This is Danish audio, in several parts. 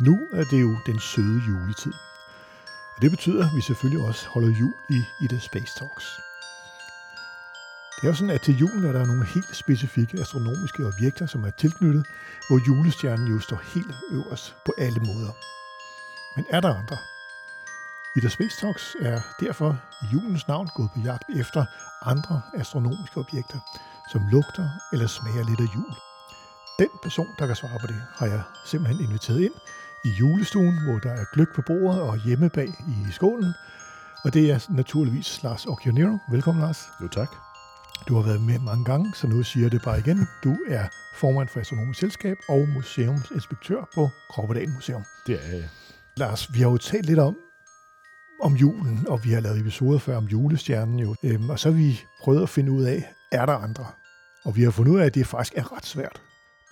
Nu er det jo den søde juletid. Og det betyder, at vi selvfølgelig også holder jul i Ida Space Talks. Det er jo sådan, at til julen er der nogle helt specifikke astronomiske objekter, som er tilknyttet, hvor julestjernen jo står helt øverst på alle måder. Men er der andre? Ida Space Talks er derfor i julens navn gået på jagt efter andre astronomiske objekter, som lugter eller smager lidt af jul. Den person, der kan svare på det, har jeg simpelthen inviteret ind i julestuen, hvor der er gløk på bordet og hjemme bag i skålen. Og det er naturligvis Lars Occhionero. Velkommen, Lars. Jo, tak. Du har været med mange gange, så nu siger jeg det bare igen. Du er formand for Astronomisk Selskab og museumsinspektør på Kroppedal Museum. Det er jeg. Lars, vi har jo talt lidt om, om julen, og vi har lavet episoder før om julestjernen jo. Øhm, og så har vi prøvet at finde ud af, er der andre? Og vi har fundet ud af, at det faktisk er ret svært.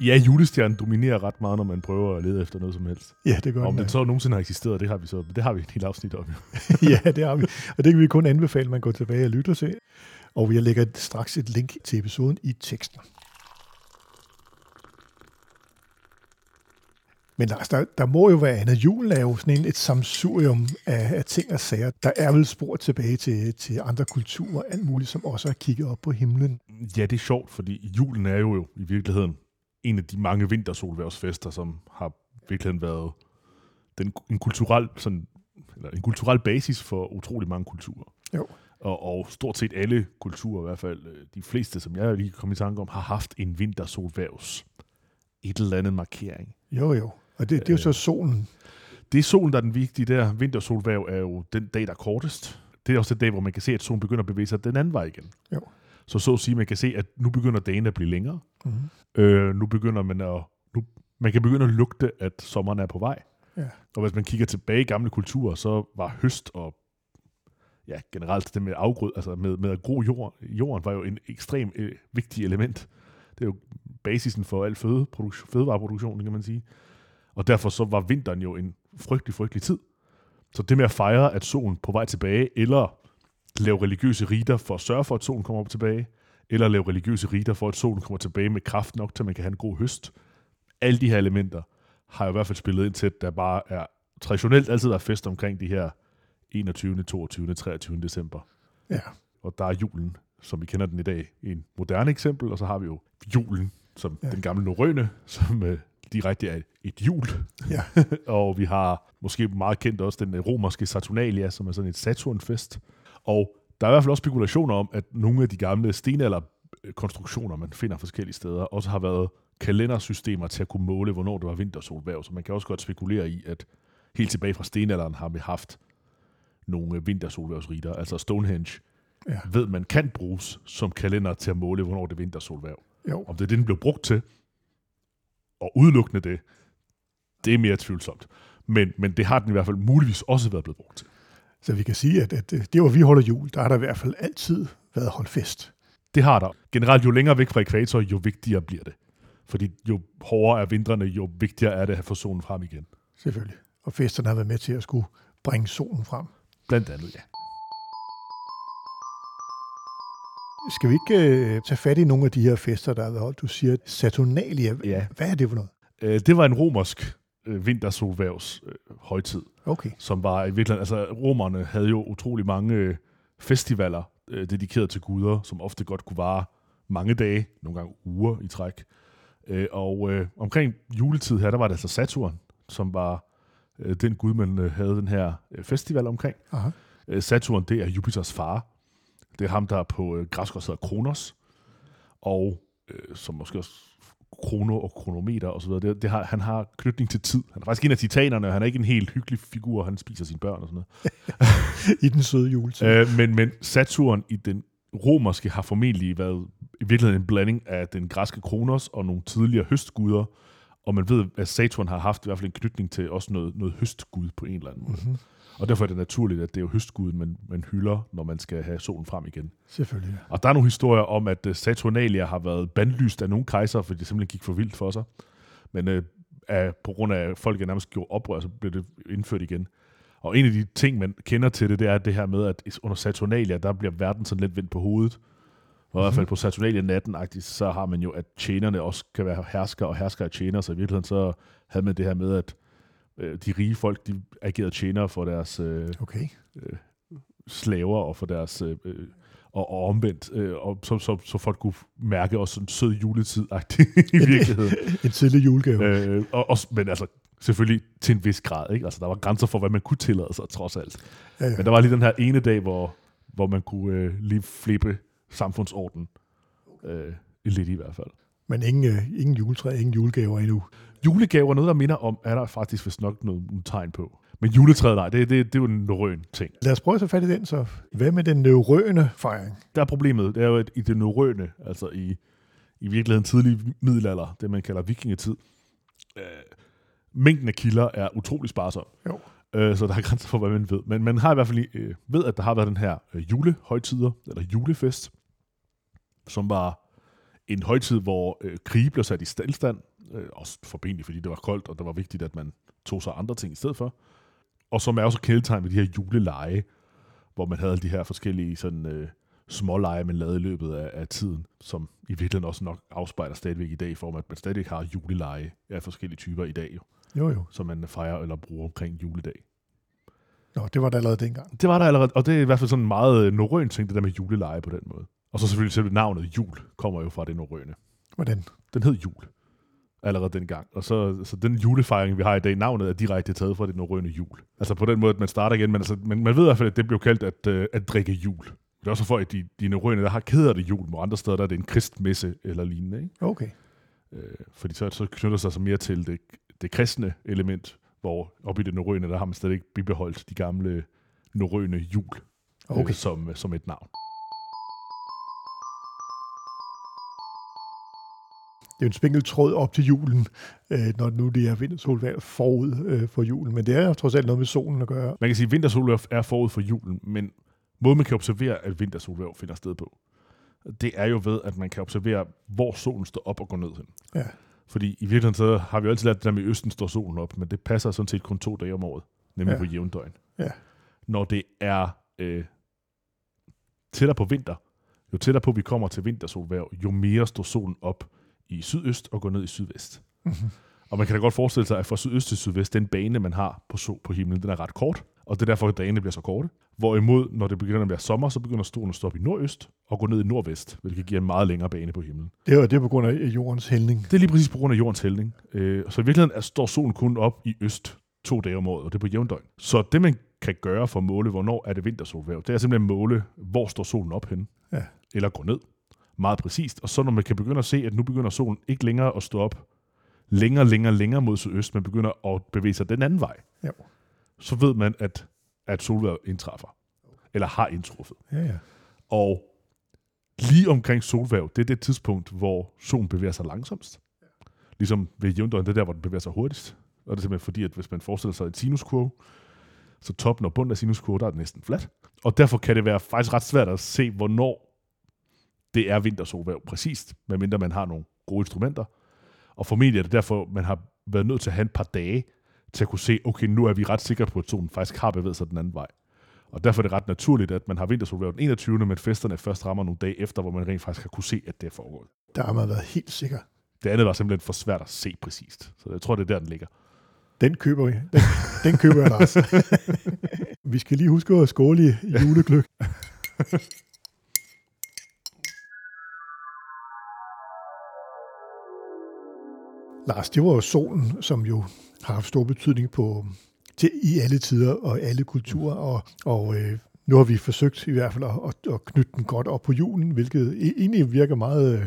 Ja, julestjernen dominerer ret meget, når man prøver at lede efter noget som helst. Ja, det gør Om den. så nogensinde har eksisteret, det har vi så, det har vi et helt afsnit om. ja, det har vi. Og det kan vi kun anbefale, at man går tilbage og lytter til. Og vi lægger straks et link til episoden i teksten. Men Lars, der, der må jo være andet. Julen er jo sådan en, et samsurium af, af ting og sager. Der er vel spor tilbage til, til andre kulturer, alt muligt, som også har kigget op på himlen. Ja, det er sjovt, fordi julen er jo, jo i virkeligheden en af de mange vintersolværvsfester, som har virkelig været den, en, kulturel, sådan, eller en kulturel basis for utrolig mange kulturer. Jo. Og, og stort set alle kulturer, i hvert fald øh, de fleste, som jeg lige kom i tanke om, har haft en vintersolværvs. Et eller andet markering. Jo, jo. Og det, det er jo så solen. Det er solen, der er den vigtige der. Vintersolværv er jo den dag, der er kortest. Det er også den dag, hvor man kan se, at solen begynder at bevæge sig den anden vej igen. Jo. Så så at sige, man kan se, at nu begynder dagen at blive længere. Mm-hmm. Øh, nu begynder man at... Nu, man kan begynde at lugte, at sommeren er på vej. Ja. Og hvis man kigger tilbage i gamle kulturer, så var høst og ja, generelt det med afgrød, altså med, med at gro jord, jorden, var jo en ekstrem øh, vigtig element. Det er jo basisen for al fødeproduktion, fødevareproduktion, kan man sige. Og derfor så var vinteren jo en frygtelig, frygtelig tid. Så det med at fejre, at solen på vej tilbage, eller lave religiøse riter for at sørge for, at solen kommer op tilbage, eller lave religiøse riter for, at solen kommer tilbage med kraft nok, til man kan have en god høst. Alle de her elementer har jo i hvert fald spillet ind til, at der bare er traditionelt altid været fest omkring de her 21., 22., 23. december. Ja. Og der er julen, som vi kender den i dag, en moderne eksempel, og så har vi jo julen, som Ja. den gamle norrøne, som øh, direkte er et jul. Ja. og vi har måske meget kendt også den romerske Saturnalia, som er sådan et Saturnfest. Og der er i hvert fald også spekulationer om, at nogle af de gamle stenalderkonstruktioner, man finder forskellige steder, også har været kalendersystemer til at kunne måle, hvornår det var vintersolværv. Så man kan også godt spekulere i, at helt tilbage fra stenalderen har vi haft nogle vintersolværvsriter, altså Stonehenge, Ja. ved man kan bruges som kalender til at måle, hvornår det er vintersolværv. Jo. Om det er det, den blev brugt til, og udelukkende det, det er mere tvivlsomt. Men, men det har den i hvert fald muligvis også været blevet brugt til. Så vi kan sige, at, at øh, det, hvor vi holder jul, der har der i hvert fald altid været holdt fest. Det har der. Generelt, jo længere væk fra ekvator, jo vigtigere bliver det. Fordi jo hårdere er vintrene, jo vigtigere er det at få solen frem igen. Selvfølgelig. Og festerne har været med til at skulle bringe solen frem. Blandt andet, ja. Skal vi ikke øh, tage fat i nogle af de her fester, der har været holdt? Du siger Saturnalia. Ja. Hvad er det for noget? Øh, Det var en romersk øh, vintersolværvs øh, højtid. Okay. som var i virkeligheden, altså romerne havde jo utrolig mange øh, festivaler øh, dedikeret til guder, som ofte godt kunne vare mange dage, nogle gange uger i træk. Øh, og øh, omkring juletid her, der var det altså Saturn, som var øh, den gud, man øh, havde den her øh, festival omkring. Aha. Øh, Saturn, det er Jupiters far. Det er ham, der på øh, græsk også hedder Kronos, og øh, som måske også krono og kronometer og så videre. Det, det har, han har knytning til tid. Han er faktisk en af titanerne, og han er ikke en helt hyggelig figur. Han spiser sine børn og sådan noget. I den søde juletid. Øh, men, men Saturn i den romerske har formentlig været i virkeligheden en blanding af den græske kronos og nogle tidligere høstguder, og man ved, at Saturn har haft i hvert fald en knytning til også noget, noget høstgud på en eller anden måde. Mm-hmm. Og derfor er det naturligt, at det er jo høstguden, man, man hylder, når man skal have solen frem igen. Selvfølgelig. Og der er nogle historier om, at øh, Saturnalia har været bandlyst af nogle kejser, fordi det simpelthen gik for vildt for sig. Men øh, af, på grund af, at folk nærmest gjorde oprør, så blev det indført igen. Og en af de ting, man kender til det, det er det her med, at under Saturnalia, der bliver verden sådan lidt vendt på hovedet. Og i hvert fald på Saturnalia natten så har man jo, at tjenerne også kan være hersker og hersker af tjener, så i virkeligheden så havde man det her med, at øh, de rige folk, de agerede tjenere for deres øh, okay. øh, slaver og for deres... Øh, øh og, og omvendt, øh, og så, så, så folk kunne mærke også en sød juletid i virkeligheden. en tidlig julegave. Øh, og, og, men altså, selvfølgelig til en vis grad. Ikke? Altså, der var grænser for, hvad man kunne tillade sig, trods alt. Ja, ja. Men der var lige den her ene dag, hvor, hvor man kunne øh, lige flippe samfundsorden. Øh, lidt i hvert fald. Men ingen, øh, ingen juletræ, ingen julegaver endnu. Julegaver, noget der minder om, er der faktisk vist nok noget, nogle tegn på. Men juletræet, nej, det, det, det er jo en norøn ting. Lad os prøve at tage fat i den så. Hvad med den norøne fejring? Der er problemet, det er jo at i det norøne, altså i, i virkeligheden tidlig middelalder, det man kalder vikingetid. Øh, mængden af kilder er utrolig sparsom. Jo. Øh, så der er grænser for, hvad man ved. Men man har i hvert fald øh, ved, at der har været den her øh, julehøjtider, eller julefest, som var en højtid, hvor øh, krige blev sat i stillstand, øh, også formentlig fordi det var koldt, og det var vigtigt, at man tog sig andre ting i stedet for. Og som er også kendetegn ved de her juleleje, hvor man havde alle de her forskellige sådan, øh, småleje, man lavede i løbet af, af tiden, som i virkeligheden også nok afspejler stadigvæk i dag, af, at man stadig har juleleje af forskellige typer i dag, jo, jo, jo. som man fejrer eller bruger omkring juledag. Nå, det var der allerede dengang. Det var der allerede, og det er i hvert fald sådan en meget øh, norrøn ting, det der med juleleje på den måde. Og så selvfølgelig selve navnet jul kommer jo fra det norrøne. Hvordan? Den hed jul allerede dengang. Og så, så den julefejring, vi har i dag, navnet er direkte taget fra det norrøne jul. Altså på den måde, at man starter igen, men, altså, men man ved i hvert fald, at det blev kaldt at, uh, at drikke jul. Det er også for, at de, de norrøne, der har kæder det jul, hvor andre steder der er det en kristmesse eller lignende. Ikke? Okay. Uh, fordi så, så knytter sig så mere til det, det kristne element, hvor oppe i det norrøne, der har man stadig bibeholdt de gamle norrøne jul okay. uh, som, som et navn. Det er en spinkel tråd op til julen, øh, når nu det er vintersolvær forud øh, for julen. Men det er trods alt noget med solen at gøre. Man kan sige, at vintersolvær er forud for julen, men måden man kan observere, at vintersolvær finder sted på, det er jo ved, at man kan observere, hvor solen står op og går ned hen. Ja. Fordi i virkeligheden så har vi jo altid lært det der med, at østen står solen op, men det passer sådan set kun to dage om året, nemlig ja. på jævndøgn. Ja. Når det er øh, tættere på vinter, jo tættere på vi kommer til vintersolvær, jo mere står solen op i sydøst og går ned i sydvest. Mm-hmm. Og man kan da godt forestille sig, at fra sydøst til sydvest, den bane, man har på, so- på himlen, den er ret kort, og det er derfor, at dagene bliver så korte. Hvorimod, når det begynder at blive sommer, så begynder solen at stoppe i nordøst og gå ned i nordvest, hvilket giver en meget længere bane på himlen. Det er, det er på grund af jordens hældning. Det er lige præcis på grund af jordens hældning. Øh, så i virkeligheden er, står solen kun op i øst to dage om året, og det er på jævndøgn. Så det, man kan gøre for at måle, hvornår er det vintersolværv, det er simpelthen at måle, hvor står solen op henne, ja. eller gå ned meget præcist. Og så når man kan begynde at se, at nu begynder solen ikke længere at stå op længere, længere, længere mod sydøst, men begynder at bevæge sig den anden vej, jo. så ved man, at, at solvejr indtræffer. Eller har indtruffet. Ja, ja. Og lige omkring solværv, det er det tidspunkt, hvor solen bevæger sig langsomst. Ligesom ved jævndøgn, det er der, hvor den bevæger sig hurtigst. Og det er simpelthen fordi, at hvis man forestiller sig et sinuskurve, så toppen og bunden af sinuskurve, der er næsten fladt. Og derfor kan det være faktisk ret svært at se, hvornår det er vintersolværv præcist, medmindre man har nogle gode instrumenter. Og formentlig er det derfor, man har været nødt til at have et par dage til at kunne se, okay, nu er vi ret sikre på, at solen faktisk har bevæget sig den anden vej. Og derfor er det ret naturligt, at man har vintersolværv den 21. men festerne først rammer nogle dage efter, hvor man rent faktisk har kunne se, at det er foregået. Der har man været helt sikker. Det andet var simpelthen for svært at se præcist. Så jeg tror, det er der, den ligger. Den køber vi. Den, den køber jeg, Lars. vi skal lige huske at skåle i julegløk. Lars, det var jo solen, som jo har haft stor betydning på, til, i alle tider og alle kulturer, og, og øh, nu har vi forsøgt i hvert fald at, at, knytte den godt op på julen, hvilket egentlig virker meget øh,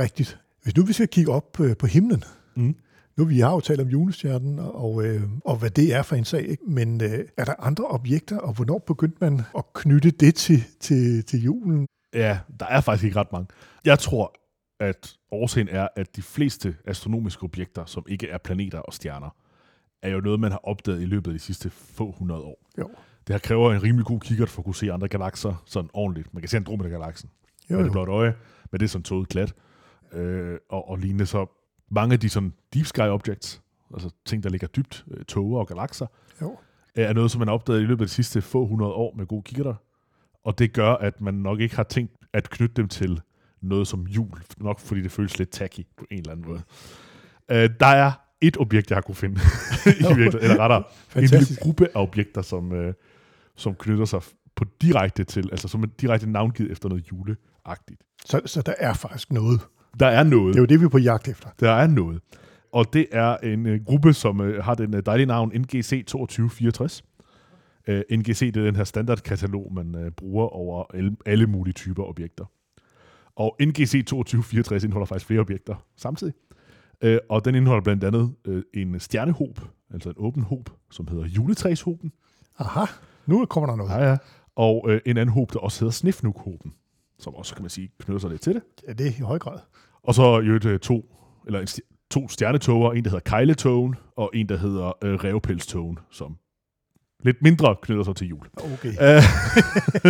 rigtigt. Hvis nu vi skal kigge op øh, på himlen, mm. nu vi har jo talt om julestjernen og, øh, og hvad det er for en sag, ikke? men øh, er der andre objekter, og hvornår begyndte man at knytte det til, til, til julen? Ja, der er faktisk ikke ret mange. Jeg tror, at årsagen er, at de fleste astronomiske objekter, som ikke er planeter og stjerner, er jo noget, man har opdaget i løbet af de sidste få hundrede år. Jo. Det har kræver en rimelig god kikkert for at kunne se andre galakser sådan ordentligt. Man kan se Andromeda-galaksen med det blåt øje, men det er sådan tåget klat. Øh, og, og lignende så mange af de sådan deep sky objects, altså ting, der ligger dybt, øh, tåger og galakser, Jo. er noget, som man har opdaget i løbet af de sidste få hundrede år med gode kikkerter. Og det gør, at man nok ikke har tænkt at knytte dem til noget som jul, nok fordi det føles lidt tacky på en eller anden måde. Øh, der er et objekt, jeg har kunne finde, i virkeligheden, eller rettere, en lille gruppe af objekter, som, øh, som knytter sig på direkte til, altså som er direkte navngivet efter noget juleagtigt. Så, så der er faktisk noget. Der er noget. Det er jo det, vi er på jagt efter. Der er noget. Og det er en øh, gruppe, som øh, har den øh, dejlige navn NGC 2264. Øh, NGC det er den her standardkatalog, man øh, bruger over alle mulige typer objekter. Og NGC 2264 indeholder faktisk flere objekter samtidig. Øh, og den indeholder blandt andet øh, en stjernehob, altså en åben hob, som hedder juletræshoben. Aha, nu kommer der noget. Ja, ja. Og øh, en anden hob, der også hedder snifnukhoben, som også, kan man sige, knytter sig lidt til det. Ja, det er i høj grad. Og så jo øh, to, eller en, to stjernetoger, en der hedder Kejletogen, og en der hedder øh, Revpelstogen, som lidt mindre knytter sig til jul. Okay. Øh,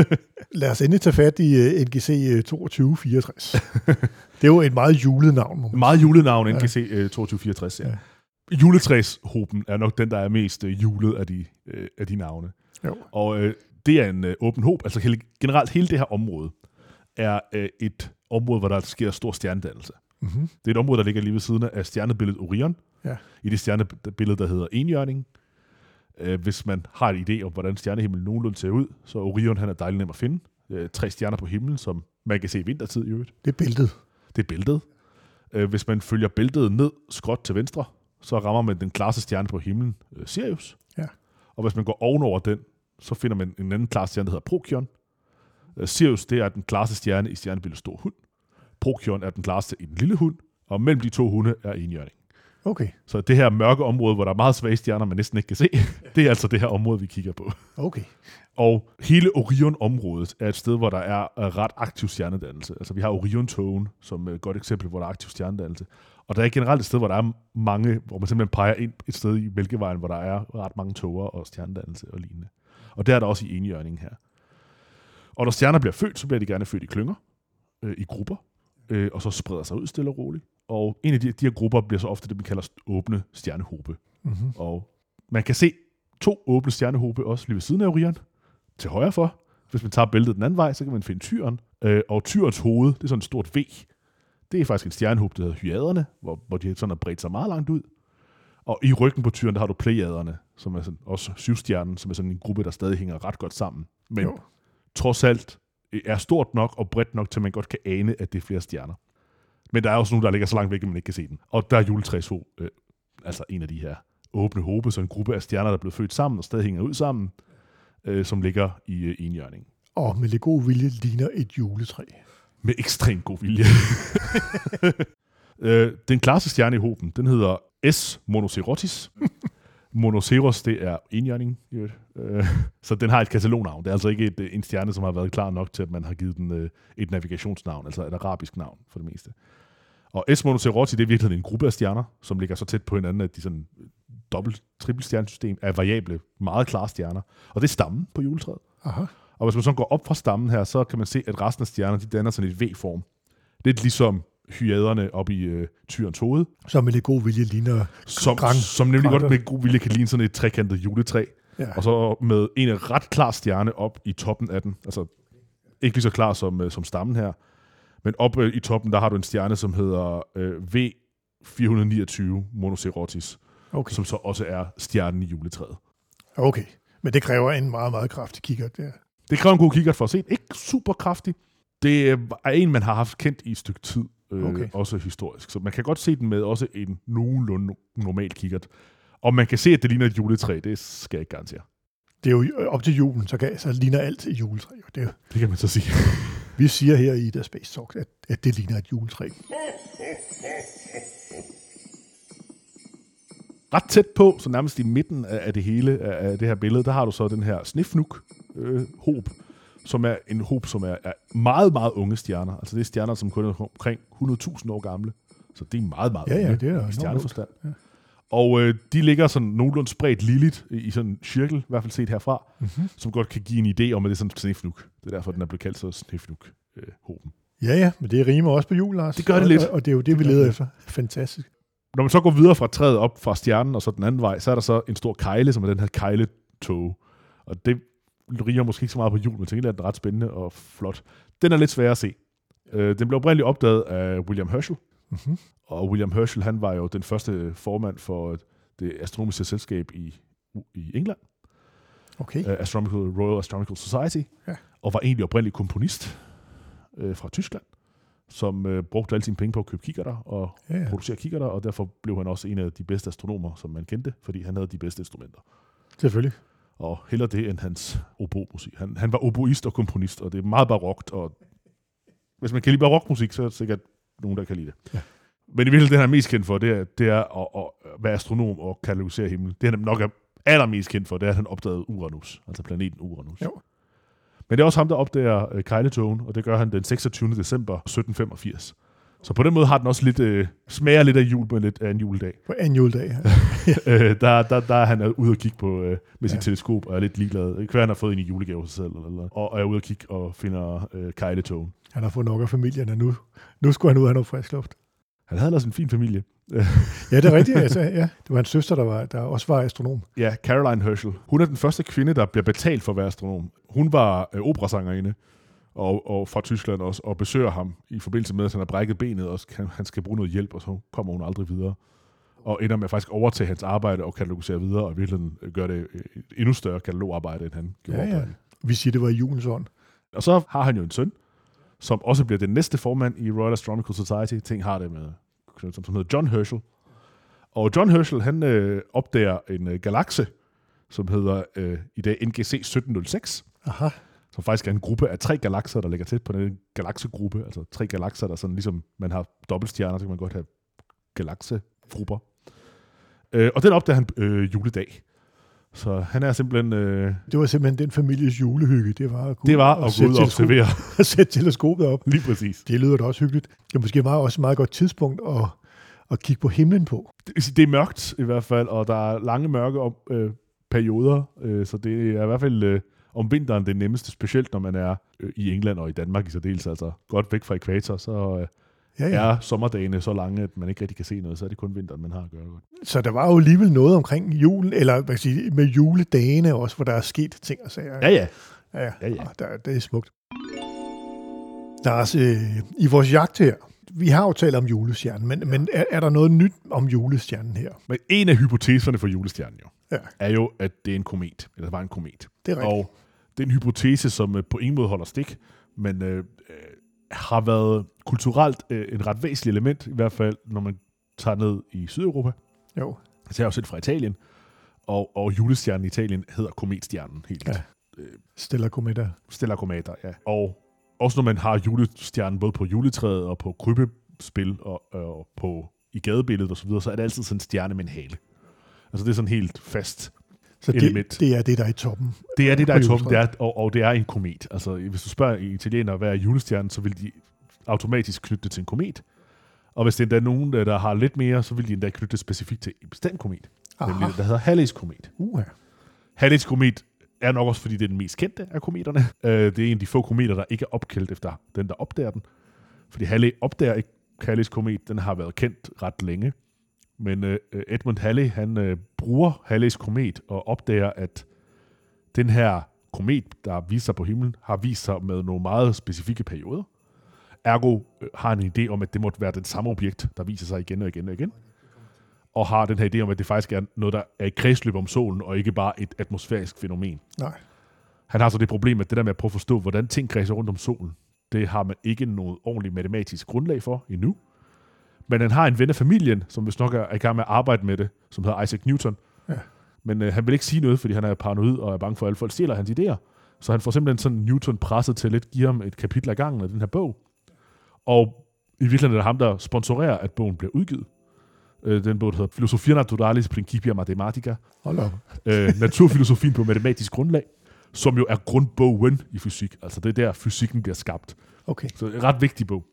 Lad os endelig tage fat i uh, NGC øh, 2264. det er jo et meget julet navn. man meget julenavn, NGC øh, 2264, ja. Ja. Juletræshoben er nok den, der er mest øh, julet af de, øh, af de navne. Jo. Og øh, det er en øh, åben håb. Altså hele, generelt hele det her område er øh, et område, hvor der sker stor stjernedannelse. Mm-hmm. Det er et område, der ligger lige ved siden af stjernebilledet Orion. Ja. I det stjernebillede, der hedder enhjørning. Øh, hvis man har en idé om, hvordan stjernehimlen nogenlunde ser ud, så er Orion han er dejlig nem at finde. Øh, tre stjerner på himlen, som man kan se i vintertid i øvrigt. Det er bæltet. Det er bæltet. Øh, hvis man følger bæltet ned skråt til venstre, så rammer man den klareste stjerne på himlen, øh, Sirius. Ja. Og hvis man går ovenover den, så finder man en anden klar stjerne, der hedder Procyon. Øh, Sirius, det er den klareste stjerne i stjernebilledet Stor Hund. Procyon er den klareste i den lille hund, og mellem de to hunde er enhjørning. Okay, Så det her mørke område, hvor der er meget svage stjerner, man næsten ikke kan se, det er altså det her område, vi kigger på. okay. Og hele Orion-området er et sted, hvor der er øh, ret aktiv stjernedannelse. Altså vi har Orion-togen som et godt eksempel, hvor der er aktiv stjernedannelse. Og der er generelt et sted, hvor der er mange, hvor man simpelthen peger ind et sted i Mælkevejen, hvor der er ret mange toger og stjernedannelse og lignende. Og der er der også i enhjørning her. Og når stjerner bliver født, så bliver de gerne født i klynger, øh, i grupper, øh, og så spreder sig ud stille og roligt. Og en af de, de her grupper bliver så ofte det, man kalder åbne stjernehobe. Mm-hmm. Og man kan se to åbne stjernehobe også lige ved siden af Orion, til højre for. Hvis man tager bæltet den anden vej, så kan man finde tyren. Øh, og tyrens hoved, det er sådan et stort V. Det er faktisk en stjernehob, der hedder hyaderne, hvor, hvor de sådan har bredt sig meget langt ud. Og i ryggen på tyren, der har du plejaderne, som er sådan, også syvstjernen, som er sådan en gruppe, der stadig hænger ret godt sammen. Men Jo. trods alt øh, er stort nok og bredt nok, til man godt kan ane, at det er flere stjerner. Men der er også nogle, der ligger så langt væk, at man ikke kan se den. Og der er juletræsho, øh, altså en af de her åbne håbe, så en gruppe af stjerner, der er blevet født sammen og stadig hænger ud sammen, øh, som ligger i øh, enhjørning. Og med lidt god vilje ligner et juletræ. Med ekstrem god vilje. øh, den klareste stjerne i hoben, den hedder S. Monocerotis. Monoceros, det er enhjørning. Øh, så den har et katalognavn. Det er altså ikke et, øh, en stjerne, som har været klar nok til, at man har givet den øh, et navigationsnavn, altså et arabisk navn for det meste. Og S. Monocerotis, det er virkelig en gruppe af stjerner, som ligger så tæt på hinanden, at de sådan dobbelt trippel stjernesystem er variable, meget klare stjerner. Og det er stammen på juletræet. Aha. Og hvis man så går op fra stammen her, så kan man se, at resten af stjernerne, de danner sådan et V-form. Lidt ligesom hyaderne op i øh, tyrens hoved, Så med lidt god vilje ligner... som, Gran- som nemlig graner. godt med god vilje kan ligne sådan et trekantet juletræ. Ja. Og så med en ret klar stjerne op i toppen af den. Altså ikke lige så klar som, øh, som stammen her. Men op øh, i toppen, der har du en stjerne, som hedder øh, V429 Monocerotis, Okay. som så også er stjernen i juletræet. okay. Men det kræver en meget, meget kraftig kikkert der. Det kræver en god kikkert for at se. Ikke super kraftig. Det er en, man har haft kendt i et stykke tid, øh, Okay. også historisk. Så man kan godt se den med også en nogenlunde normal kikkert. Og man kan se, at det ligner et juletræ. Det skal jeg ikke garantere. Det er jo op til julen, så, kan, så ligner alt et juletræ. Det er, jo- Det kan man så sige. vi siger her i The Space Talk, at, at det ligner et juletræ. Ret tæt på, så nærmest i midten af af det hele af af det her billede, der har du så den her snifnuk øh, som er en hob, som er, er meget, meget unge stjerner. Altså det er stjerner, som kun er omkring 100.000 år gamle. Så det er meget, meget Ja, ja, unge det er i stjerneforstand. Ja. Og øh, de ligger sådan nogenlunde spredt ligeligt i, sådan en cirkel, i hvert fald set herfra, Mm-hmm. som godt kan give en idé om, at det er sådan en snefnuk. Det er derfor, den er blevet kaldt så snefnuk øh. Ja, ja, men det rimer også på jul, Lars. Det gør det og, lidt. Og, og det er jo det, vi gør leder det efter. Fantastisk. Når man så går videre fra træet op fra stjernen og så den anden vej, så er der så en stor kejle, som er den her kejletog. Og det riger måske ikke så meget på jul, men til gengæld er den ret spændende og flot. Den er lidt svær at se. Øh, den blev oprindeligt opdaget af William Herschel, Mm-hmm. og William Herschel, han var jo den første formand for det astronomiske selskab i, i England, Okay. uh, Astronomical, Royal Astronomical Society, Ja. og var egentlig oprindelig komponist uh, fra Tyskland, som uh, brugte alle sine penge på at købe kikkerter og Ja, ja. producere kikkerter, og derfor blev han også en af de bedste astronomer, som man kendte, fordi han havde de bedste instrumenter. Selvfølgelig. Og heller det end hans obomusik. Han, han var oboist og komponist, og det er meget barokt, og hvis man kan lide barokmusik, så er der sikkert nogen, der kan lide det. Ja. Men i virkeligheden, det han er mest kendt for, det er, det er at, at være astronom og katalogisere himlen. Det han nok er allermest kendt for, det er, at han opdagede Uranus, altså planeten Uranus. Jo. Men det er også ham, der opdager øh, kejletogen, og det gør han den 26. december 1785. Så på den måde har den også lidt, øh, smager lidt af jul på en lidt af en juledag. På anden juledag. Ja. øh, der, der, der er han ude og kigge på øh, med sit Ja. teleskop og er lidt ligeglad. Hvad han har fået ind i julegave sig selv, eller, eller, og er ude og kigge og finder øh, kejletogen. Han har fået nok af familien, og nu, nu skulle han ud af noget frisk luft. Han havde ellers en fin familie. Ja, det er rigtigt. Altså, ja. Det var hans søster, der, var, der også var astronom. Ja, Caroline Herschel. Hun er den første kvinde, der bliver betalt for at være astronom. Hun var øh, operasangerinde, og, og fra Tyskland også, og besøger ham i forbindelse med, at han har brækket benet, og kan, han skal bruge noget hjælp, og så kommer hun aldrig videre. Og ender med at faktisk overtage hans arbejde og katalogisere videre, og i virkeligheden øh, gør det øh, et endnu større katalogarbejde, end han gjorde Ja, ja. Vi siger, det var i julens ånd. Og så har han jo en søn, som også bliver den næste formand i Royal Astronomical Society. Ting har det med, som, som hedder John Herschel. Og John Herschel, han øh, opdager en øh, galakse, som hedder øh, i dag NGC 1706, Aha. Som faktisk er en gruppe af tre galakser, der ligger tæt på den galaksegruppe. Altså tre galakser, der sådan ligesom man har dobbeltstjerner, så kan man godt have galaksegrupper. Øh, og den opdager han øh, juledag. Så han er simpelthen... Øh, Det var simpelthen den families julehygge. Det var at gå det var og at gå ud og observere. og sætte teleskopet op. Lige præcis. Det lyder da også hyggeligt. Det måske meget, også et meget godt tidspunkt at, at kigge på himlen på. det, det er mørkt i hvert fald, og der er lange mørke om, øh, perioder, øh, så det er i hvert fald øh, om vinteren det nemmeste, specielt når man er øh, i England og i Danmark i særdeles, altså godt væk fra ekvator, så øh, Ja, ja. er sommerdagene så lange, at man ikke rigtig kan se noget, så er det kun vinteren, man har at gøre godt. Så der var jo alligevel noget omkring julen, eller hvad kan sige, med juledagene også, hvor der er sket ting og sager. Ja, ja. ja, ja. Ja, ja. Og Der, det er smukt. Lars, øh, i vores jagt her, vi har jo talt om julestjernen, men, ja. men er, er der noget nyt om julestjernen her? Men en af hypoteserne for julestjernen jo, Ja. er jo, at det er en komet, eller var en komet. Det er rigtigt. Og det er en hypotese, som øh, på ingen måde holder stik, men øh, øh, har været kulturelt øh, en ret væsentlig element, i hvert fald når man tager ned i Sydeuropa. Jo, Altså jeg er jo selv fra Italien, og, og julestjernen i Italien hedder kometstjernen helt. Ja. Ja. Stella Cometa. Stellar Cometa, ja. Og også når man har julestjernen både på juletræet og på krybespil og, og på, i gadebilledet osv., så, videre, så er det altid sådan en stjerne med en hale. Altså det er sådan helt fast. Så Element. det, det er det, der er i toppen. Det er det, der er i toppen, det er, og, og det er en komet. Altså hvis du spørger italienere, hvad er julestjernen, så vil de automatisk knytte det til en komet. Og hvis det endda er nogen, der har lidt mere, så vil de endda knytte det specifikt til en bestemt komet. Aha. Nemlig, der hedder Halley's komet. Uh, Halley's komet er nok også, fordi det er den mest kendte af kometerne. Øh, det er en af de få kometer, der ikke er opkaldt efter den, der opdager den. Fordi Halley opdager ikke Halley's komet. Den har været kendt ret længe. Men øh, Edmund Halley, han øh, bruger Halley's komet og opdager, at den her komet, der viser sig på himlen, har vist sig med nogle meget specifikke perioder. Ergo øh, har han en idé om, at det måtte være den samme objekt, der viser sig igen og igen og igen. Og har den her idé om, at det faktisk er noget, der er i kredsløb om solen, og ikke bare et atmosfærisk fænomen. nej. Han har så det problem, at det der med at prøve at forstå, hvordan ting kredser rundt om solen, det har man ikke noget ordentligt matematisk grundlag for endnu. Men han har en ven af familien, som vist nok er i gang med at arbejde med det, som hedder Isaac Newton. Ja. Men øh, han vil ikke sige noget, fordi han er paranoid og er bange for, at alle folk stjæler hans idéer. Så han får simpelthen sådan Newton presset til at give ham et kapitel af gangen af den her bog. Og i virkeligheden er det ham, der sponsorerer, at bogen bliver udgivet. Øh, den bog, der hedder Filosofia Naturalis Principia Mathematica Hold op. øh, naturfilosofien på matematisk grundlag, som jo er grundbogen i fysik. Altså det er der, fysikken bliver skabt. Okay. Så en ret vigtig bog.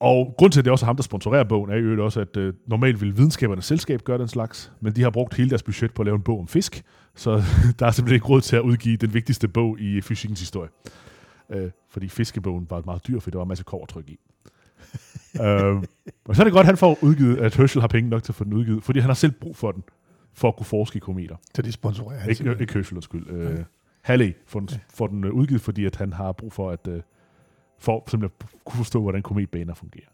Og grund til, at det er også ham, der sponsorerer bogen, er jo også, at øh, normalt vil videnskabernes selskab gøre den slags, men de har brugt hele deres budget på at lave en bog om fisk, så der er simpelthen ikke råd til at udgive den vigtigste bog i fysikkens historie. Øh, fordi fiskebogen var meget dyr, for der var en masse kovertryk i. øh, og så er det godt, at han får udgivet, at Herschel har penge nok til at få den udgivet, fordi han har selv brug for den, for at kunne forske i kometer. Så det sponsorerer han Ikke, ikke Herschel, undskyld. Øh, Halley får den, får den øh, udgivet, fordi at han har brug for at øh, for simpelthen at kunne forstå, hvordan kometbaner fungerer.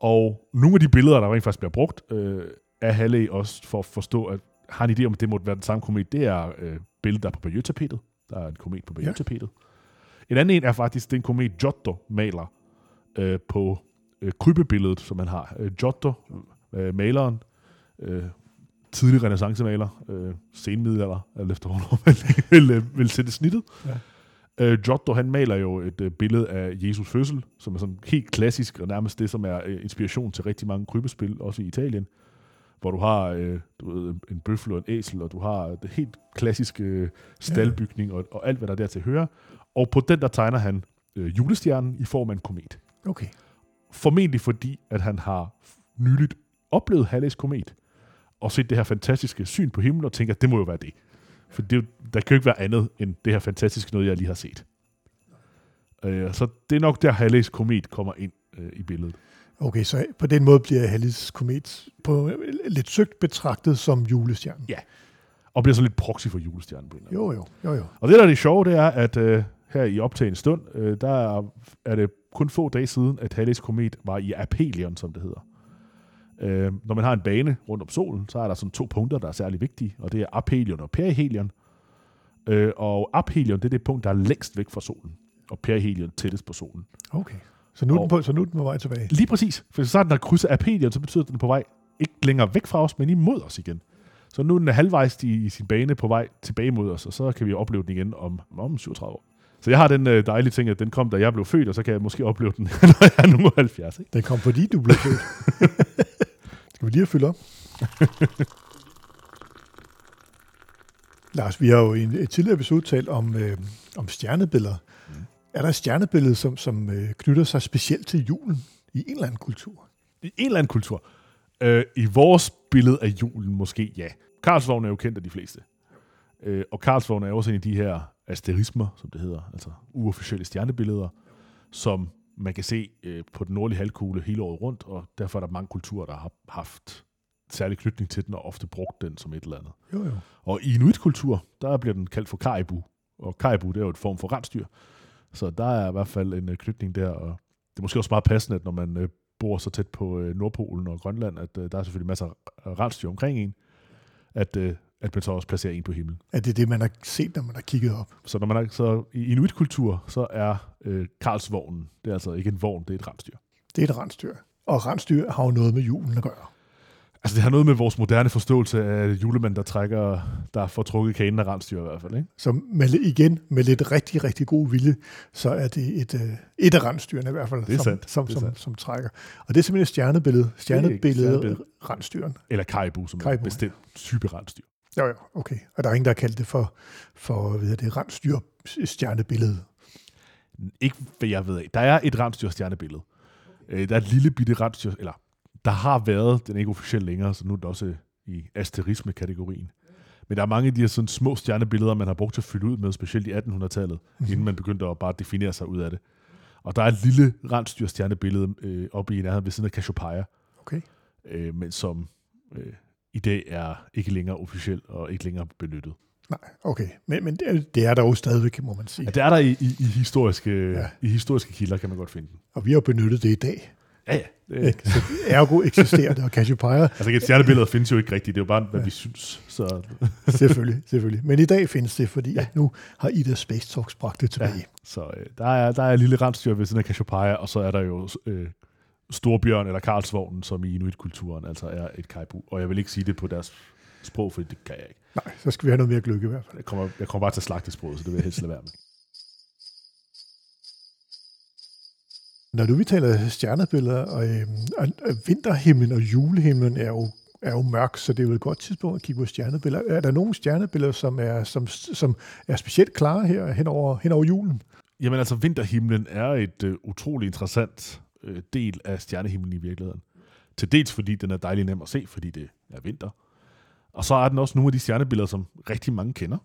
Og nogle af de billeder, der rent faktisk bliver brugt, øh, af Halley også for at forstå, at har en idé om, at det måtte være den samme komet, det er øh, billedet, der er på Bayeux-tapetet. Der er en komet på Bayeux-tapetet. En anden en er faktisk den komet, Giotto maler øh, på øh, krybebilledet, som man har. Øh, Giotto, øh, maleren, øh, tidlig renaissancemaler, øh, senmiddelalder, alt efter hvornår man vil, øh, vil sætte snittet. Ja. Øh, Giotto, han maler jo et øh, billede af Jesus fødsel, som er sådan helt klassisk, og nærmest det, som er øh, inspiration til rigtig mange krybespil, også i Italien, hvor du har øh, du ved, en bøffel og en æsel, og du har det helt klassiske øh, staldbygning, og, og alt, hvad der dertil hører. Og på den, der tegner han øh, julestjernen i form af en komet. Okay. Formentlig fordi, at han har nyligt oplevet Halleys komet, og set det her fantastiske syn på himlen, og tænker, at det må jo være det. For det, er der kan jo ikke være andet end det her fantastiske noget, jeg lige har set. Øh, så det er nok der, Halleys komet kommer ind øh, i billedet. Okay, så på den måde bliver Hallis komet på lidt søgt betragtet som julestjernen. Ja. Og bliver så lidt proxy for julestjernen på en eller anden Jo, jo, jo, jo. Og det, der er det sjove, det er, at øh, her i optagende stund, øh, der er, er det kun få dage siden, at Halleys komet var i aphelion, som det hedder. Øh, når man har en bane rundt om solen, så er der sådan to punkter, der er særlig vigtige, og det er aphelion og perihelion. Øh, og aphelion, det er det punkt, der er længst væk fra solen, og perihelion tættest på solen. Okay. Så nu, er den på, så nu er den på vej tilbage. Lige præcis, for så den der krydser aphelion, så betyder det, at den er på vej ikke længere væk fra os, men imod os igen. Så nu er den halvvejs i, i sin bane på vej tilbage mod os, og så kan vi opleve den igen om, om 37 år. Så jeg har den øh, dejlige ting, at den kom, da jeg blev født, og så kan jeg måske opleve den, når jeg er nu 70. Ikke? Den kom fordi du blev født. Skal vi lige have fyldt op? Lars, vi har jo i en tidligere episode talt om, øh, om stjernebilleder. Mm. Er der et stjernebillede, som, som øh, knytter sig specielt til julen i en eller anden kultur? I en eller anden kultur. Øh, I vores billede af julen måske, ja. Karlsvogn er jo kendt af de fleste. Øh, og Karlsvogn er også en af de her asterismer, som det hedder, altså uofficielle stjernebilleder, som man kan se øh, på den nordlige halvkugle hele året rundt, og derfor er der mange kulturer, der har haft særlig knytning til den, og ofte brugt den som et eller andet. Jo, jo. Og i inuitkultur, der bliver den kaldt for karibu, og karibu, det er jo et form for rensdyr. Så der er i hvert fald en øh, knytning der, og det er måske også meget passende, at når man øh, bor så tæt på Nordpolen og Grønland, at der er selvfølgelig masser af rensdyr omkring en, at, at man så også placerer en på himlen. Er det det, man har set, når man har kigget op? Så når man er, så i inuitkultur, så er øh, Karlsvognen, det er altså ikke en vogn, det er et rensdyr. Det er et rensdyr. Og rensdyr har jo noget med julen at gøre. Altså det har noget med vores moderne forståelse af julemanden, der trækker, der får trukket kanen af rensdyr i hvert fald, ikke? Så med, igen, med lidt rigtig, rigtig god vilje, så er det et, øh, et af rensdyrene i hvert fald, Det er som, sandt. som, Det er som, sandt. som, trækker. Og det er simpelthen et stjernebillede. Stjernebillede stjernebillede. rensdyren. Eller karibu, som er Karibu, en bestemt type rensdyr. Jo, jo, okay. Og der er ingen, der har kaldt det for, for hvad det, rensdyr stjernebillede. Ikke hvad jeg ved af. Der er et rensdyrstjernebillede. Øh, der er et lille bitte rensdyr, eller der har været, den er ikke officielt længere, så nu er den også i asterisme-kategorien. Men der er mange af de her sådan små stjernebilleder, man har brugt til at fylde ud med, specielt i 1800-tallet, mm-hmm. inden man begyndte at bare definere sig ud af det. Og der er et lille rensdyrstjernebillede øh, oppe i nærheden ved siden af Cassiopeia, Okay. øh, men som øh, i dag er ikke længere officielt og ikke længere benyttet. Nej, okay. Men, men det, er, det er der jo stadigvæk, må man sige. Ja, det er der i, i, i, historiske, Ja. ja. i historiske kilder, kan man godt finde den. Og vi har jo benyttet det i dag. Ja, ja. Det, Ikke? Så ergo eksisterer det, og Cassiopeia, Altså, et stjernebillede findes jo ikke rigtigt. Det er jo bare, hvad ja. vi synes. Så, selvfølgelig, selvfølgelig. Men i dag findes det, fordi ja. at nu har Ida Space Talks bragt det tilbage. Ja. så øh, der, er, der er et lille rensdyr ved siden af Cassiopeia, og så er der jo øh, Storbjørn eller Karlsvognen, som i inuitkulturen altså er et kaibu. Og jeg vil ikke sige det på deres sprog, for det kan jeg ikke. Nej, så skal vi have noget mere gløk i hvert fald. Jeg kommer, jeg kommer bare til at slagte sproget, så det vil jeg helst lade være med. Når du vi taler stjernebilleder, og, øhm, og, og vinterhimlen og julehimlen er jo er jo mørk, så det er jo et godt tidspunkt at kigge på stjernebilleder. Er der nogle stjernebilleder, som er, som, som er specielt klare her hen over, hen over julen? Jamen altså, vinterhimlen er et uh, utrolig interessant øh, del af stjernehimlen i virkeligheden. Til dels fordi den er dejlig nem at se, fordi det er vinter. Og så er den også nogle af de stjernebilleder, som rigtig mange kender.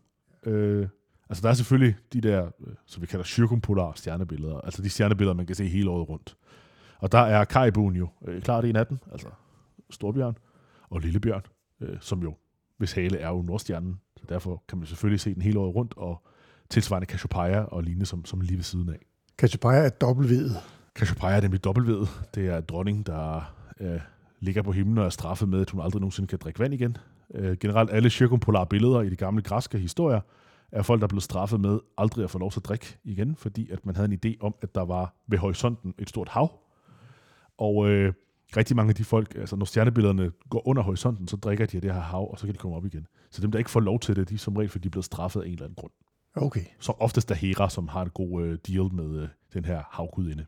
Øh, altså der er selvfølgelig de der, øh, som vi kalder cirkumpolare stjernebilleder, altså de stjernebilleder, man kan se hele året rundt. Og der er Karibuen jo øh, klart en af dem, altså Storbjørn og Lillebjørn, øh, som jo, hvis hale er jo Nordstjernen, så derfor kan man selvfølgelig se den hele året rundt, og tilsvarende Cassiopeia og lignende som, som lige ved siden af. Cassiopeia er dobbeltvedet. Cassiopeia er nemlig dobbeltved. Det er dronning, der øh, ligger på himlen og er straffet med, at hun aldrig nogensinde kan drikke vand igen. Øh, generelt alle cirkumpolare billeder i de gamle græske historier er folk, der er blevet straffet med aldrig at få lov til at drikke igen, fordi at man havde en idé om, at der var ved horisonten et stort hav. Og øh, rigtig mange af de folk, altså når stjernebillederne går under horisonten, så drikker de af det her hav, og så kan de komme op igen. Så dem, der ikke får lov til det, de er som regel, fordi de er blevet straffet af en eller anden grund. Okay. Så oftest er Hera, som har en god øh, deal med øh, den her havgudinde.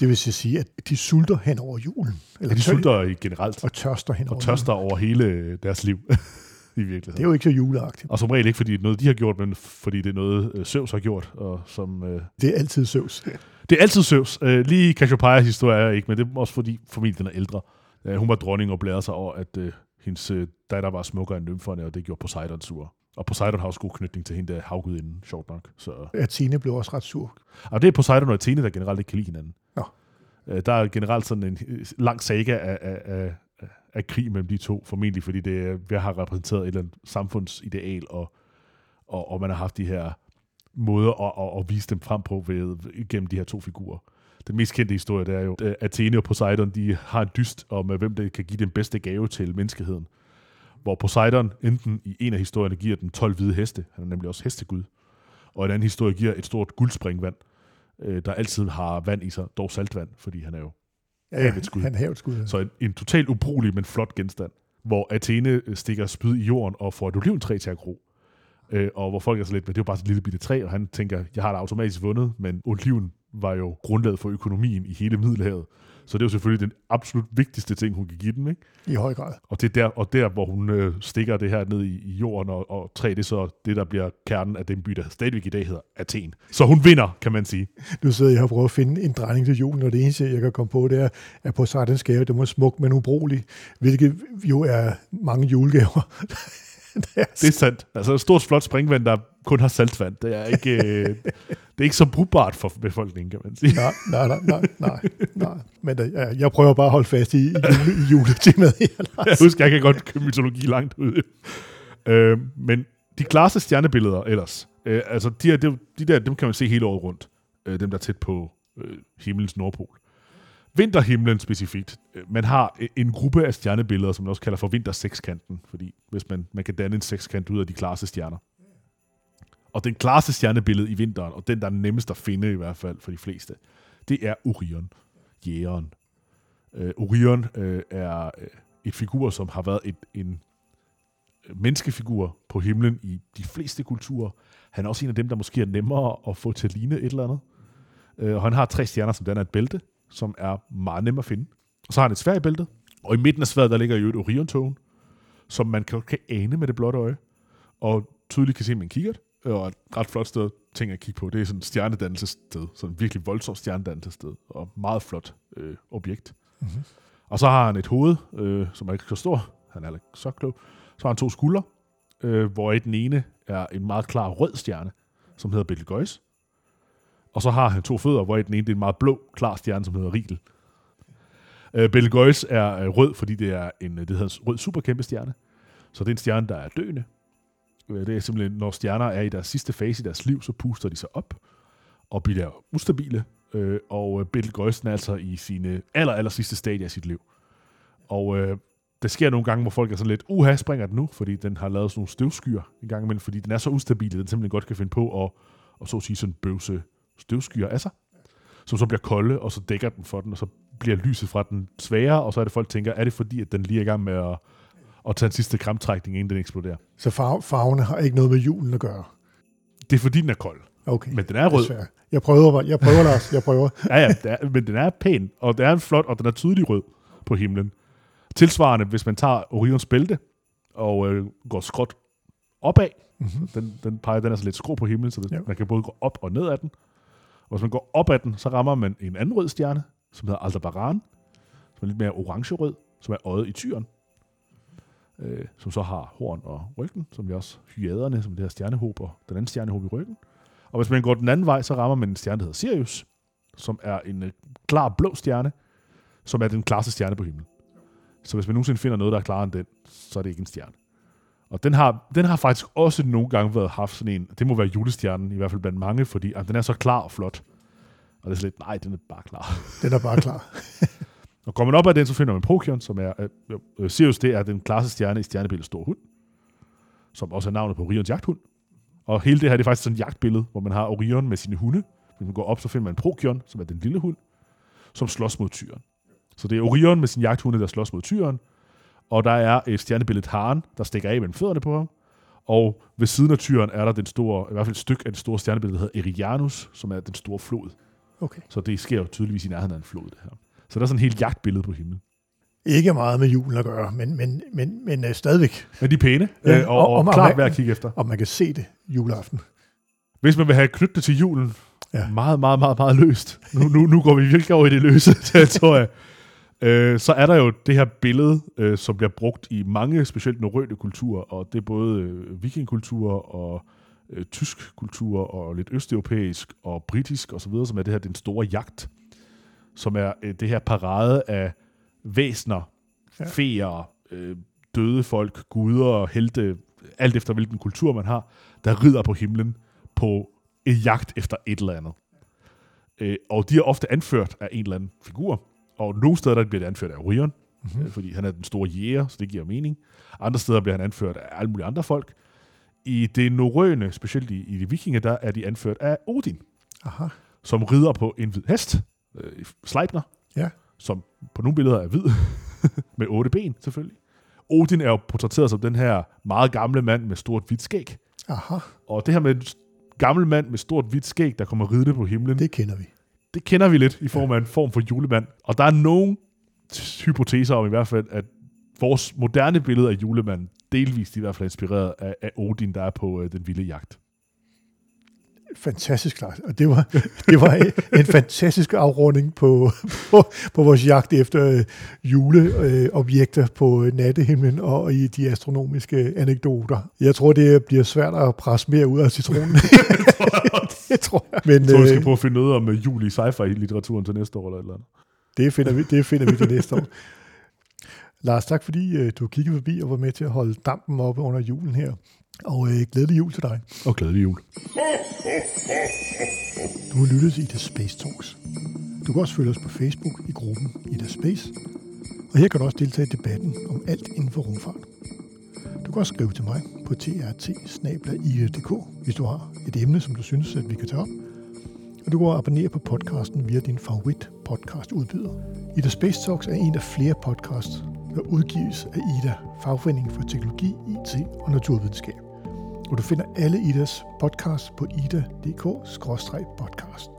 Det vil sige, at de sulter hen over julen. Eller de sulter generelt. Og tørster hen over Og tørster over hele deres liv. I virkeligheden. Det er jo ikke så juleagtigt. Og som regel ikke, fordi det er noget, de har gjort, men fordi det er noget, øh, Søvs har gjort. Og som, øh, det er altid Søvs. Det er altid Søvs. Øh, lige Cassiopeias historie er ikke, men det er også fordi familien den er ældre. Øh, hun var dronning og blærede sig over, at øh, hendes øh, datter var smukkere end nymferne, og det gjorde Poseidon sur. Og Poseidon har også god knytning til hende der havgudinden, sjovt nok. Så. Athene blev også ret sur. Og det er Poseidon og Athene, der generelt ikke kan lide hinanden. Øh, der er generelt sådan en øh, lang saga af, af, af, af krig mellem de to, formentlig fordi det vi har repræsenteret et eller andet samfundsideal, og, og, og man har haft de her måder at, at, at vise dem frem på ved, gennem de her to figurer. Den mest kendte historie, det er jo, at Athene og Poseidon, de har en dyst om, hvem der kan give den bedste gave til menneskeheden hvor Poseidon enten i en af historierne giver den 12 hvide heste, han er nemlig også hestegud, og en anden historie giver et stort guldspringvand, øh, der altid har vand i sig, dog saltvand, fordi han er jo ja, havets skud. Han er havets skud. Så en, en totalt ubrugelig, men flot genstand, hvor Athene øh, stikker spyd i jorden og får et oliventræ til at gro. Øh, og hvor folk er så lidt, men det er jo bare et lille bitte træ, og han tænker, jeg har da automatisk vundet, men oliven var jo grundlaget for økonomien i hele Middelhavet. Så det er jo selvfølgelig den absolut vigtigste ting, hun kan give dem. Ikke? I høj grad. Og det er der, og der hvor hun øh, stikker det her ned i, i jorden, og, og træ, det så det, der bliver kernen af den by, der stadigvæk i dag hedder Athen. Så hun vinder, kan man sige. Nu sidder jeg og prøver at finde en drejning til julen, og det eneste, jeg kan komme på, det er, at på Poseidons gave, det må smuk, men ubrugelig, hvilket jo er mange julegaver. det, er det er sandt. Altså et stort, flot springvand, der kun har saltvand. Det er ikke, øh, det er ikke så brugbart for befolkningen, kan man sige. Nej, nej, nej, nej, nej. nej. Men øh, jeg prøver bare at holde fast i, i, i juletemaet her, Jeg husker, jeg kan godt købe mytologi langt ud. Øh, men de klareste stjernebilleder ellers, øh, altså de, de, de der, dem kan man se hele året rundt. Øh, dem, der er tæt på øh, himlens nordpol. Vinterhimlen specifikt. Øh, man har e- en gruppe af stjernebilleder, som man også kalder for vintersekskanten, fordi hvis man, man kan danne en sekskant ud af de klareste stjerner. Og den klareste stjernebillede i vinteren, og den, der er nemmest at finde i hvert fald for de fleste, det er Orion, jægeren. Uh, Orion uh, er et figur, som har været et, en menneskefigur på himlen i de fleste kulturer. Han er også en af dem, der måske er nemmere at få til at ligne et eller andet. Uh, og han har tre stjerner, som den er et bælte, som er meget nem at finde. Og så har han et svær i bæltet, og i midten af sværet, der ligger jo et Orion-togen, som man kan, kan ane med det blotte øje, og tydeligt kan se med en kikkert, og et ret flot sted, ting at kigge på. Det er sådan et stjernedannelsessted, sådan et virkelig voldsomt stjernedannelsessted, og meget flot øh, objekt. Mm-hmm. Og så har han et hoved, øh, som er ikke så stor, han er ikke så klog. Så har han to skuldre, øh, hvor i den ene er en meget klar rød stjerne, som hedder Betelgeuse. Og så har han to fødder, hvor den ene det er en meget blå, klar stjerne, som hedder Rigel. Øh, Betelgeuse er øh, rød, fordi det er en øh, det hedder en rød superkæmpe stjerne. Så det er en stjerne, der er døende. Øh, det er simpelthen, når stjerner er i deres sidste fase i deres liv, så puster de sig op og bliver ustabile. Øh, og øh, Betelgeuse er altså i sine aller, aller sidste stadie af sit liv. Og øh, der sker nogle gange, hvor folk er sådan lidt, uha, springer den nu, fordi den har lavet sådan nogle støvskyer en gang imellem, fordi den er så ustabil, at den simpelthen godt kan finde på at, og så at sige sådan bøvse støvskyer af sig, som så bliver kolde, og så dækker den for den, og så bliver lyset fra den sværere, og så er det folk tænker, er det fordi, at den lige er i gang med at, at tage en sidste kramtrækning, inden den eksploderer. Så farve, farvene har ikke noget med julen at gøre? Det er fordi, den er kold. Okay. Men den er rød. Er jeg prøver, jeg prøver, Lars, jeg prøver. ja, ja, er, men den er pæn, og den er flot, og den er tydelig rød på himlen. Tilsvarende, hvis man tager Orions bælte og øh, går skråt opad, Mm-hmm. den, den peger, den er så lidt skrå på himlen, så det, Ja. man kan både gå op og ned af den. Og hvis man går op ad den, så rammer man en anden rød stjerne, som hedder Aldebaran, som er lidt mere orange-rød, som er øjet i tyren, øh, som så har horn og ryggen, som vi også hyaderne, som det her stjernehåb, og den anden stjernehåb i ryggen. Og hvis man går den anden vej, så rammer man en stjerne, der hedder Sirius, som er en øh, klar blå stjerne, som er den klareste stjerne på himlen. Så hvis man nogensinde finder noget, der er klarere end den, så er det ikke en stjerne. Og den har, den har faktisk også nogle gange været haft sådan en, det må være julestjernen, i hvert fald blandt mange, fordi at den er så klar og flot. Og det er sådan lidt, nej, den er bare klar. Den er bare klar. Og går man op ad den, så finder man Procyon, som er, øh, øh, Sirius, det er den klareste stjerne i stjernebilledet Stor Hund, som også er navnet på Orions jagthund. Og hele det her, det er faktisk sådan et jagtbillede, hvor man har Orion med sine hunde. Hvis man går op, så finder man Procyon, som er den lille hund, som slås mod tyren. Så det er Orion med sin jagthunde, der slås mod tyren, og der er et stjernebillede haren, der stikker af mellem fødderne på ham. Og ved siden af tyren er der den store, i hvert fald et stykke af det store stjernebillede, der hedder Erianus, som er den store flod. Okay. Så det sker jo tydeligvis i nærheden af en flod, det her. Så der er sådan et helt jagtbillede på himlen. Ikke meget med julen at gøre, men, men, men, men uh, stadigvæk. Men de er pæne, Ja, ja, og, og- og, og klart værd at kigge efter. Og man kan se det juleaften. Hvis man vil have knyttet det til julen, ja. meget, meget, meget, meget løst. Nu, nu, nu går vi virkelig over i det løse territorie. Øh, så er der jo det her billede, øh, som bliver brugt i mange, specielt norrøne kulturer, og det er både øh, vikingkultur og øh, tysk kultur og lidt østeuropæisk og britisk osv., som er det her den store jagt, som er øh, det her parade af væsner, Ja. feer, øh, døde folk, guder, helte, alt efter hvilken kultur man har, der rider på himlen på en jagt efter et eller andet. Øh, og de er ofte anført af en eller anden figur, og nogle steder der bliver det anført af Orion, Mhm. mm-hmm. fordi han er den store jæger, så det giver mening. Andre steder bliver han anført af alle mulige andre folk. I det norrøne, specielt i, i de vikinger, der er de anført af Odin, Aha. som rider på en hvid hest, øh, Sleipner, Ja. som på nogle billeder er hvid, med otte ben selvfølgelig. Odin er jo portrætteret som den her meget gamle mand med stort hvidt skæg. Aha, Og det her med en gammel mand med stort hvidt skæg, der kommer ridende på himlen, det kender vi. Det kender vi lidt i form af en form for julemand. Og der er nogle hypoteser om i hvert fald, at vores moderne billede af julemanden, delvist i hvert fald inspireret af, af Odin, der er på øh, den vilde jagt. Fantastisk klart. Og det var, det var en fantastisk afrunding på, på, på vores jagt efter øh, juleobjekter på øh, nattehimlen og i de astronomiske anekdoter. Jeg tror, det bliver svært at presse mere ud af citronen. det tror jeg. Men Så vi skal øh, prøve at finde noget om øh, jul i sci-fi-litteraturen til næste år eller et eller andet. det, finder vi, det finder vi til næste år. Lars, tak fordi øh, du kiggede forbi og var med til at holde dampen oppe under julen her. Og øh, glædelig jul til dig. Og glædelig jul. Du har lyttet til Ida Space Talks. Du kan også følge os på Facebook i gruppen Ida Space. Og her kan du også deltage i debatten om alt inden for rumfart. Du kan også skrive til mig på trt hvis du har et emne, som du synes, at vi kan tage op. Og du kan også abonnere på podcasten via din favorit podcast udbyder. Ida Space Talks er en af flere podcasts, der udgives af Ida, Fagforeningen for Teknologi, IT og Naturvidenskab. Og du finder alle Idas podcasts på ida.dk-podcast.